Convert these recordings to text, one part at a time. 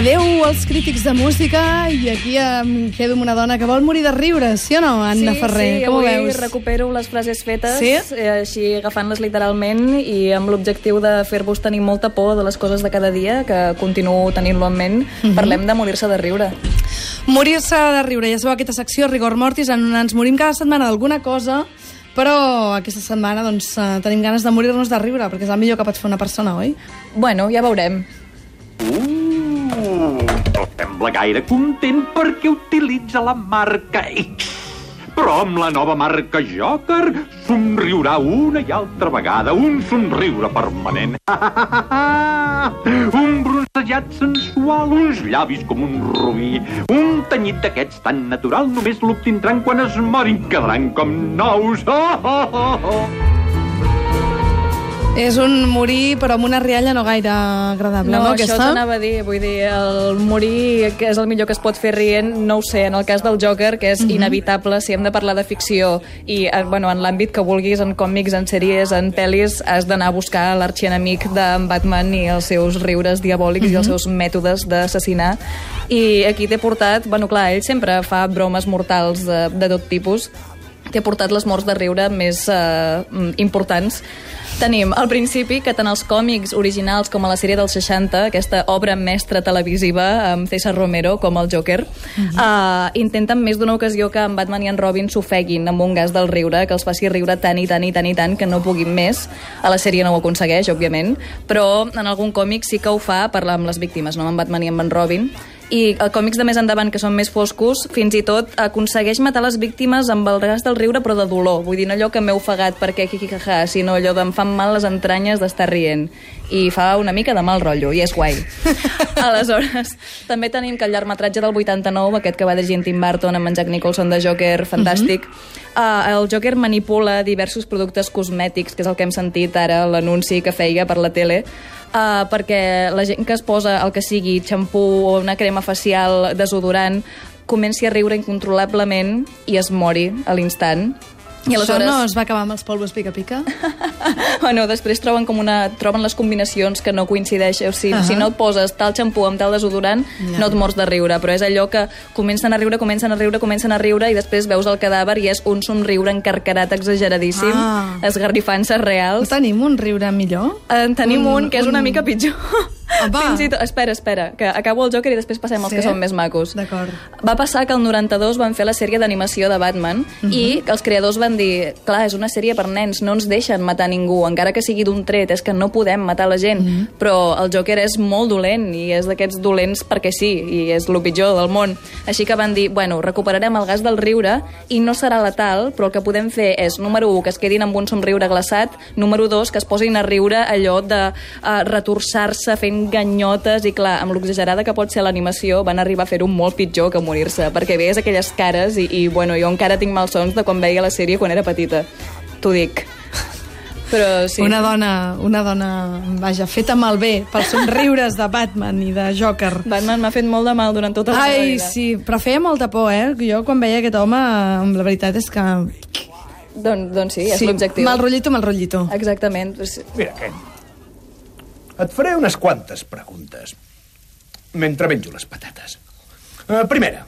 Adeu als crítics de música i aquí em quedo amb una dona que vol morir de riure, sí o no, Anna sí, Ferrer? Sí, Com avui veus? recupero les frases fetes, Sí? eh, així agafant-les literalment i amb l'objectiu de fer-vos tenir molta por de les coses de cada dia, que continuo tenint-lo en ment. Mhm. Parlem de morir-se de riure. Morir-se de riure. Ja sabeu aquesta secció, Rigor Mortis, en ens morim cada setmana d'alguna cosa, però aquesta setmana doncs, eh, tenim ganes de morir-nos de riure, perquè és el millor que pot fer una persona, oi? Bueno, ja veurem. Sembla gaire content perquè utilitza la marca X. Però amb la nova marca Joker somriurà una i altra vegada, un somriure permanent. un bronzejat sensual, uns llavis com un rubí, un tenyit d'aquests tan natural només l'obtindran quan es morin, quedaran com nous. Oh, oh, oh, oh. És un morir, però amb una rialla no gaire agradable, no, No, això aquesta? t'anava a dir, vull dir, el morir, que és el millor que es pot fer rient, no ho sé, en el cas del Joker, que és inevitable, si hem de parlar de ficció, i eh, bueno, en l'àmbit que vulguis, en còmics, en sèries, en pel·lis, has d'anar a buscar l'arxienemic d'en Batman i els seus riures diabòlics i els seus mètodes d'assassinar. I aquí t'he portat, bueno, clar, ell sempre fa bromes mortals de, de tot tipus, t'he portat les morts de riure més eh, mm, importants. Tenim al principi que tant els còmics originals com a la sèrie dels 60, aquesta obra mestra televisiva amb César Romero com el Joker, eh, intenten més d'una ocasió que en Batman i en Robin s'ofeguin amb un gas del riure, que els faci riure tant i tant i tant i tant que no puguin més. A la sèrie no ho aconsegueix, òbviament, però en algun còmic sí que ho fa parlar amb les víctimes, no amb en Batman i amb en Robin, i a còmics de més endavant, que són més foscos, fins i tot aconsegueix matar les víctimes amb el gas del riure, però de dolor. Vull dir, no allò que m'he ofegat perquè quiquicajà, sinó allò d'em fan mal les entranyes d'estar rient. I fa una mica de mal rotllo, i és guai. Aleshores, també tenim que el llargmetratge del 89, aquest que va dirigir Tim Burton amb en Jack Nicholson de Joker, fantàstic, uh, el Joker manipula diversos productes cosmètics, que és el que hem sentit ara, l'anunci que feia per la tele, uh, perquè la gent que es posa el que sigui, xampú o una crema facial, desodorant, comenci a riure incontrolablement i es mori a l'instant. I Això aleshores... no es va acabar amb els polvos pica-pica? bueno, després troben com una... troben les combinacions que no coincideixen. O sigui, uh. -huh. si no et poses tal xampú amb tal desodorant, Ja. no et mors de riure. Però és allò que comencen a riure, comencen a riure, comencen a riure i després veus el cadàver i és un somriure encarcarat exageradíssim, Ah. esgarrifances No reals. tenim un riure millor? En tenim un, Un- que és una un- mica pitjor. Apa. Fins i tot... Espera, espera, que acabo el Joker i després passem als Sí? que són més macos. D'acord. Va passar que el 92 van fer la sèrie d'animació de Batman Mhm. i que els creadors van dir clar, és una sèrie per nens, no ens deixen matar ningú, encara que sigui d'un tret, és que no podem matar la gent. Mhm. Però el Joker és molt dolent i és d'aquests dolents perquè sí, i és el pitjor del món. Així que van dir, bueno, recuperarem el gas del riure i no serà letal, però el que podem fer és, número 1, que es quedin amb un somriure glaçat, número 2, que es posin a riure allò de uh, retorçar-se fent ganyotes i clar, amb l'exagerada que pot ser l'animació van arribar a fer-ho molt pitjor que morir-se perquè veies aquelles cares i, i bueno, jo encara tinc malsons de quan veia la sèrie quan era petita t'ho dic però sí, Una dona, una dona, vaja, feta malbé pels somriures de Batman i de Joker. Batman m'ha fet molt de mal durant tota la Ai, vida sí, però feia molta por, eh? Jo quan veia aquest home, la veritat és que... doncs, doncs sí, és l'objectiu Mal rotllito, mal rotllito. exactament Mira, Ken, et faré unes quantes preguntes mentre menjo les patates. Uh, primera,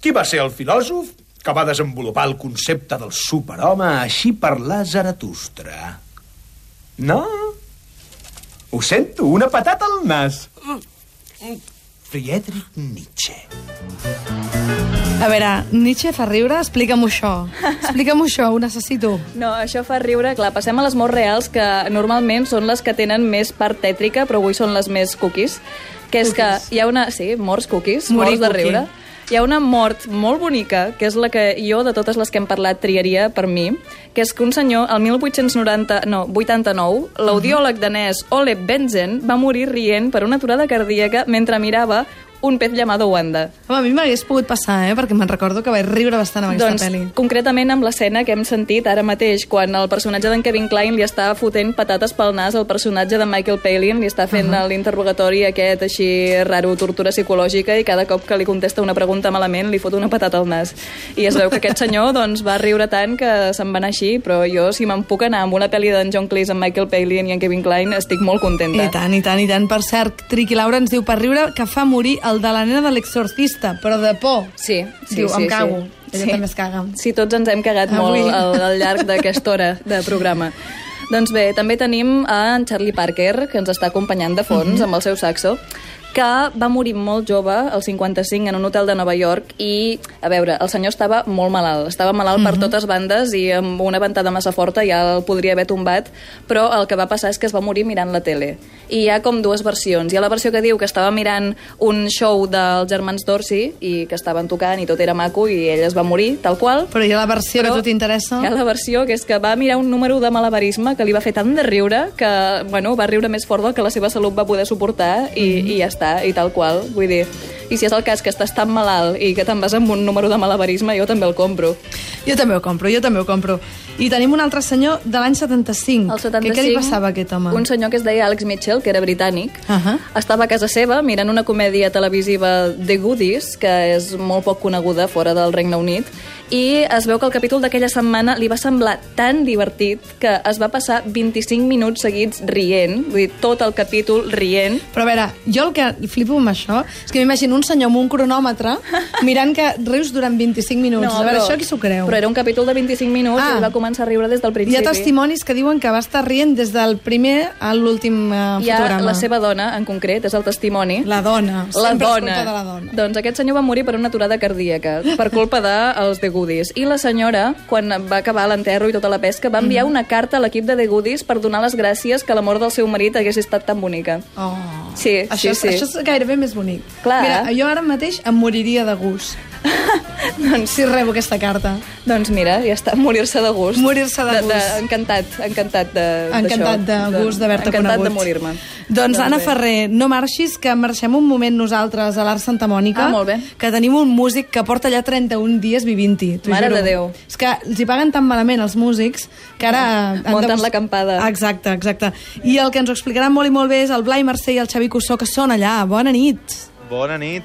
qui va ser el filòsof que va desenvolupar el concepte del superhome així parlar Zaratustra? No? Ho sento, una patata al nas. Friedrich Nietzsche. A veure, Nietzsche fa riure? Explica'm-ho això. Explica'm-ho això, ho necessito. No, això fa riure. Clar, passem a les morts reals, que normalment són les que tenen més part tètrica, però avui són les més cookies. Que és que hi ha una... Sí, morts cookies, Morir morts de cookie. riure. Hi ha una mort molt bonica, que és la que jo, de totes les que hem parlat, triaria per mi, que és que un senyor, el 1890, no, 89, l'audiòleg danès Ole Benzen va morir rient per una aturada cardíaca mentre mirava un pez llamado Wanda. Home, a mi m'hagués pogut passar, eh? Perquè me'n recordo que vaig riure bastant amb aquesta Doncs, pel·li. concretament amb l'escena que hem sentit ara mateix, quan el personatge d'en Kevin Klein li està fotent patates pel nas al personatge de Michael Palin, li està fent uh -huh. l'interrogatori aquest així raro, tortura psicològica, i cada cop que li contesta una pregunta malament li fot una patata al nas. I es veu que aquest senyor doncs, va riure tant que se'n va anar així, però jo, si me'n puc anar amb una pel·li d'en John Cleese, amb Michael Palin i en Kevin Klein, estic molt contenta. I tant, i tant, i tant. Per cert, Triqui Laura ens diu per riure que fa morir el de la nena de l'exorcista, però de por. Sí, sí, Diu, sí. em cago. Sí. Ella també es caga. Sí, tots ens hem cagat Avui. molt al, al llarg d'aquesta hora de programa. Doncs bé, també tenim a en Charlie Parker, que ens està acompanyant de fons Mhm. amb el seu saxo, que va morir molt jove, al 55, en un hotel de Nova York, i, a veure, el senyor estava molt malalt. Estava malalt Mhm. per totes bandes i amb una ventada massa forta ja el podria haver tombat, però el que va passar és que es va morir mirant la tele. I hi ha com dues versions. Hi ha la versió que diu que estava mirant un show dels germans Dorsey i que estaven tocant i tot era maco i ell es va morir, tal qual, Però hi ha la versió Però que a tu t'interessa. hi ha la versió que és que va mirar un número de malabarisme que li va fer tant de riure que, bueno, va riure més fort del que la seva salut va poder suportar i, Mhm. i ja està, i tal qual. Vull dir, i si és el cas que estàs tan malalt i que te'n vas amb un número de malabarisme, jo també el compro. Jo també ho compro, jo també ho compro. I tenim un altre senyor de l'any 75. El 75, Què, què li passava a aquest home? Un senyor que es deia Alex Mitchell, que era britànic, Ahà. estava a casa seva mirant una comèdia televisiva The Goodies, que és molt poc coneguda fora del Regne Unit, i es veu que el capítol d'aquella setmana li va semblar tan divertit que es va passar 25 minuts seguits rient, vull dir, tot el capítol rient. Però a veure, jo el que flipo amb això és que m'imagino un senyor amb un cronòmetre mirant que rius durant 25 minuts. a veure, això qui s'ho creu? Però era un capítol de 25 minuts Ah. i va començar a riure des del Hi principi. ha testimonis que diuen que va estar rient des del primer a l'últim Hi ha fotograma. la seva dona, en concret, és el testimoni. La dona. La Sempre dona. de la dona. Doncs aquest senyor va morir per una aturada cardíaca, per culpa dels The Goodies. I la senyora, quan va acabar l'enterro i tota la pesca, va enviar una carta a l'equip de The Goodies per donar les gràcies que la mort del seu marit hagués estat tan bonica. Oh. Sí, això, sí, sí. Això és gairebé més bonic. Clar. Mira, jo ara mateix em moriria de gust. doncs si rebo aquesta carta. Doncs mira, ja està, morir-se de gust. Morir-se de gust. encantat, encantat de, Encantat de gust d'haver-te conegut. Encantat de morir-me. Doncs, Anna bé. Ferrer, no marxis, que marxem un moment nosaltres a l'Art Santa Mònica. Ah, molt bé. Que tenim un músic que porta allà 31 dies vivint-hi. t'ho Mare juro. de Déu. És que els hi paguen tan malament els músics que ara... han de Munten bus- l'acampada. Exacte, exacte. I el que ens ho explicaran molt i molt bé és el Blai Mercè i el Xavi Cussó, que són allà. Bona nit. Bona nit.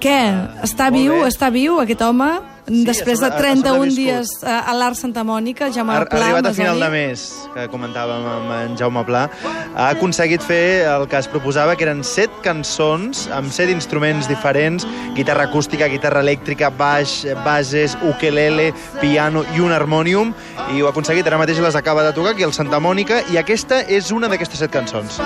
Què? Està molt viu? bé. Està viu aquest home? Després de ha- ha 31 sobreviscut. dies a a l'Art Santa Mònica, ja Ha, m'ha ha arribat a final de mes, que comentàvem amb en Jaume Pla. Ha aconseguit fer el que es proposava, que eren set cançons amb set instruments diferents, guitarra acústica, guitarra elèctrica, baix, bases, ukelele, piano i un harmònium, i ho ha aconseguit, ara mateix les acaba de tocar aquí al Santa Mònica, i aquesta és una d'aquestes set cançons.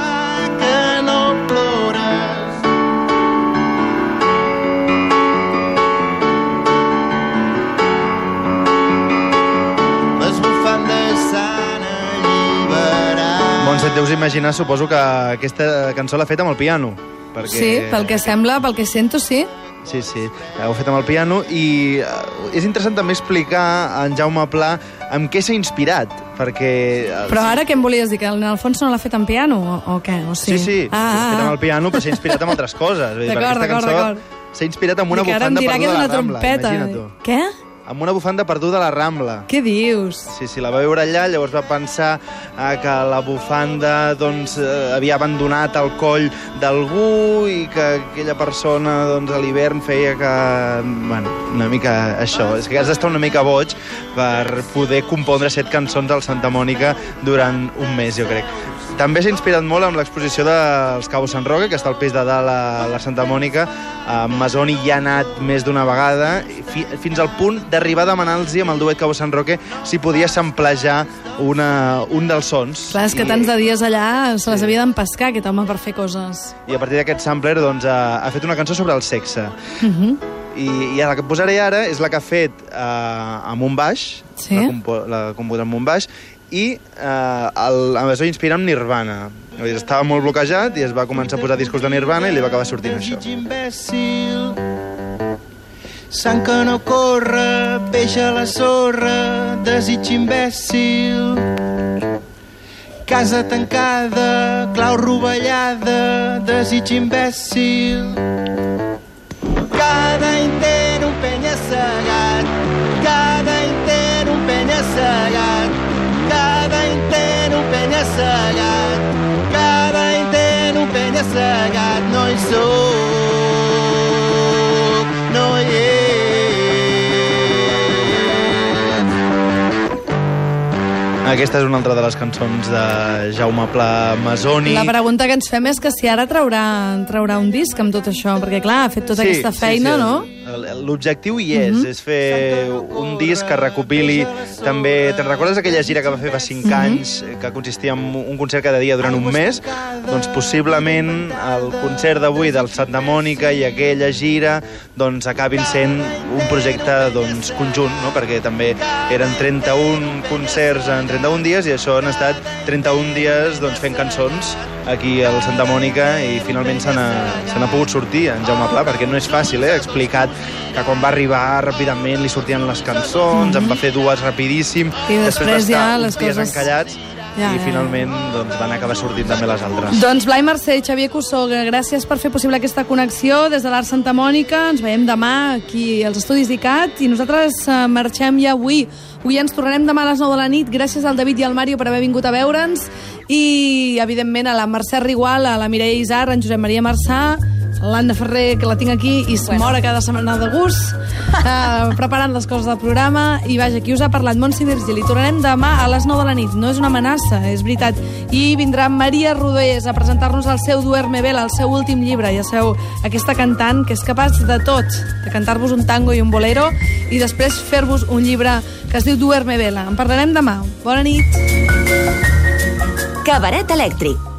Imaginar, suposo que aquesta cançó l'ha fet amb el piano. Perquè... Sí, pel que sembla, pel que sento, sí. Sí, sí, ho he fet amb el piano i eh, és interessant també explicar a en Jaume Pla amb què s'ha inspirat, perquè... eh, Però ara què em volies dir? Que en Alfonso no l'ha fet en piano o, o què? O Sí, sí, Ah, l'ha ah, fet amb el ah. piano, però s'ha inspirat en altres coses. D'acord, d'acord, d'acord. S'ha inspirat en una bufanda perduda a la Rambla, trompeta. imagina't tu. Què? Amb una bufanda perduda a la Rambla. Què dius? Sí, sí, la va veure allà, llavors va pensar eh, que la bufanda doncs, eh, havia abandonat el coll d'algú i que aquella persona doncs, a l'hivern feia que... Bueno, una mica això. És que has d'estar una mica boig per poder compondre set cançons al Santa Mònica durant un mes, jo crec. També s'ha inspirat molt amb l'exposició dels Cabo Sant Roque, que està al pis de dalt a la Santa Mònica. En Masoni hi ha anat més d'una vegada, fi, fins al punt d'arribar a demanar-los amb el duet Cabo Sant Roque si podia samplejar una, un dels sons. Clar, és que I- tants de dies allà se les havia d'empescar, aquest home, per fer coses. I a partir d'aquest sampler doncs, ha, ha fet una cançó sobre el sexe. Uh -huh. I, I la que posaré ara és la que ha fet eh, amb un baix, Sí. la, compo la composa amb un baix, i eh, el, es va inspirar en Nirvana. Estava molt bloquejat i es va començar a posar discos de Nirvana i li va acabar sortint això. Sang que no corre, peix a la sorra, desig imbècil. Casa tancada, clau rovellada, desig imbècil. penya-segat. Cada intent un penya-segat. Cada intent un penya-segat. Cada intent un penya-segat. No hi sóc, no hi ets. Aquesta és una altra de les cançons de Jaume Pla Masoni. La pregunta que ens fem és que si ara traurà, traurà un disc amb tot això, perquè clar, ha fet tota aquesta feina, no? El- L'objectiu hi és, és fer un disc que recopili també... Te'n recordes aquella gira que va fer fa 5 anys, eh, que consistia en un concert cada dia durant un mes? Doncs possiblement el concert d'avui del Santa Mònica i aquella gira doncs acabin sent un projecte doncs, conjunt, no? perquè també eren 31 concerts en 31 dies i això han estat 31 dies doncs, fent cançons aquí al Santa Mònica i finalment se n'ha pogut sortir en Jaume Pla, perquè no és fàcil, eh? explicat que quan va arribar ràpidament li sortien les cançons, en va fer dues rapidíssim, I després d'estar ja uns les dies coses- encallats Ja, i ja, ja. finalment doncs, van acabar sortint també les altres. Doncs Blai Mercè i Xavier Cussó, gràcies per fer possible aquesta connexió des de l'Art Santa Mònica. Ens veiem demà aquí als Estudis d'ICAT i nosaltres eh, marxem ja avui. Avui ens tornarem demà a les 9 de la nit. Gràcies al David i al Mario per haver vingut a veure'ns i, evidentment, a la Mercè Rigual, a la Mireia Isar, en Josep Maria Marçà, l'Anna Ferrer, que la tinc aquí, i es Bueno. mora cada setmana de gust, eh, preparant les coses del programa. I vaja, aquí us ha parlat Montse Virgili. Tornarem demà a les 9 de la nit. No és una amenaça, és veritat. I vindrà Maria Rodés a presentar-nos el seu Duerme Vela, el seu últim llibre. Ja sabeu, aquesta cantant que és capaç de tot, de cantar-vos un tango i un bolero i després fer-vos un llibre que es diu Duerme Vela. En parlarem demà. Bona nit. Cabaret elèctric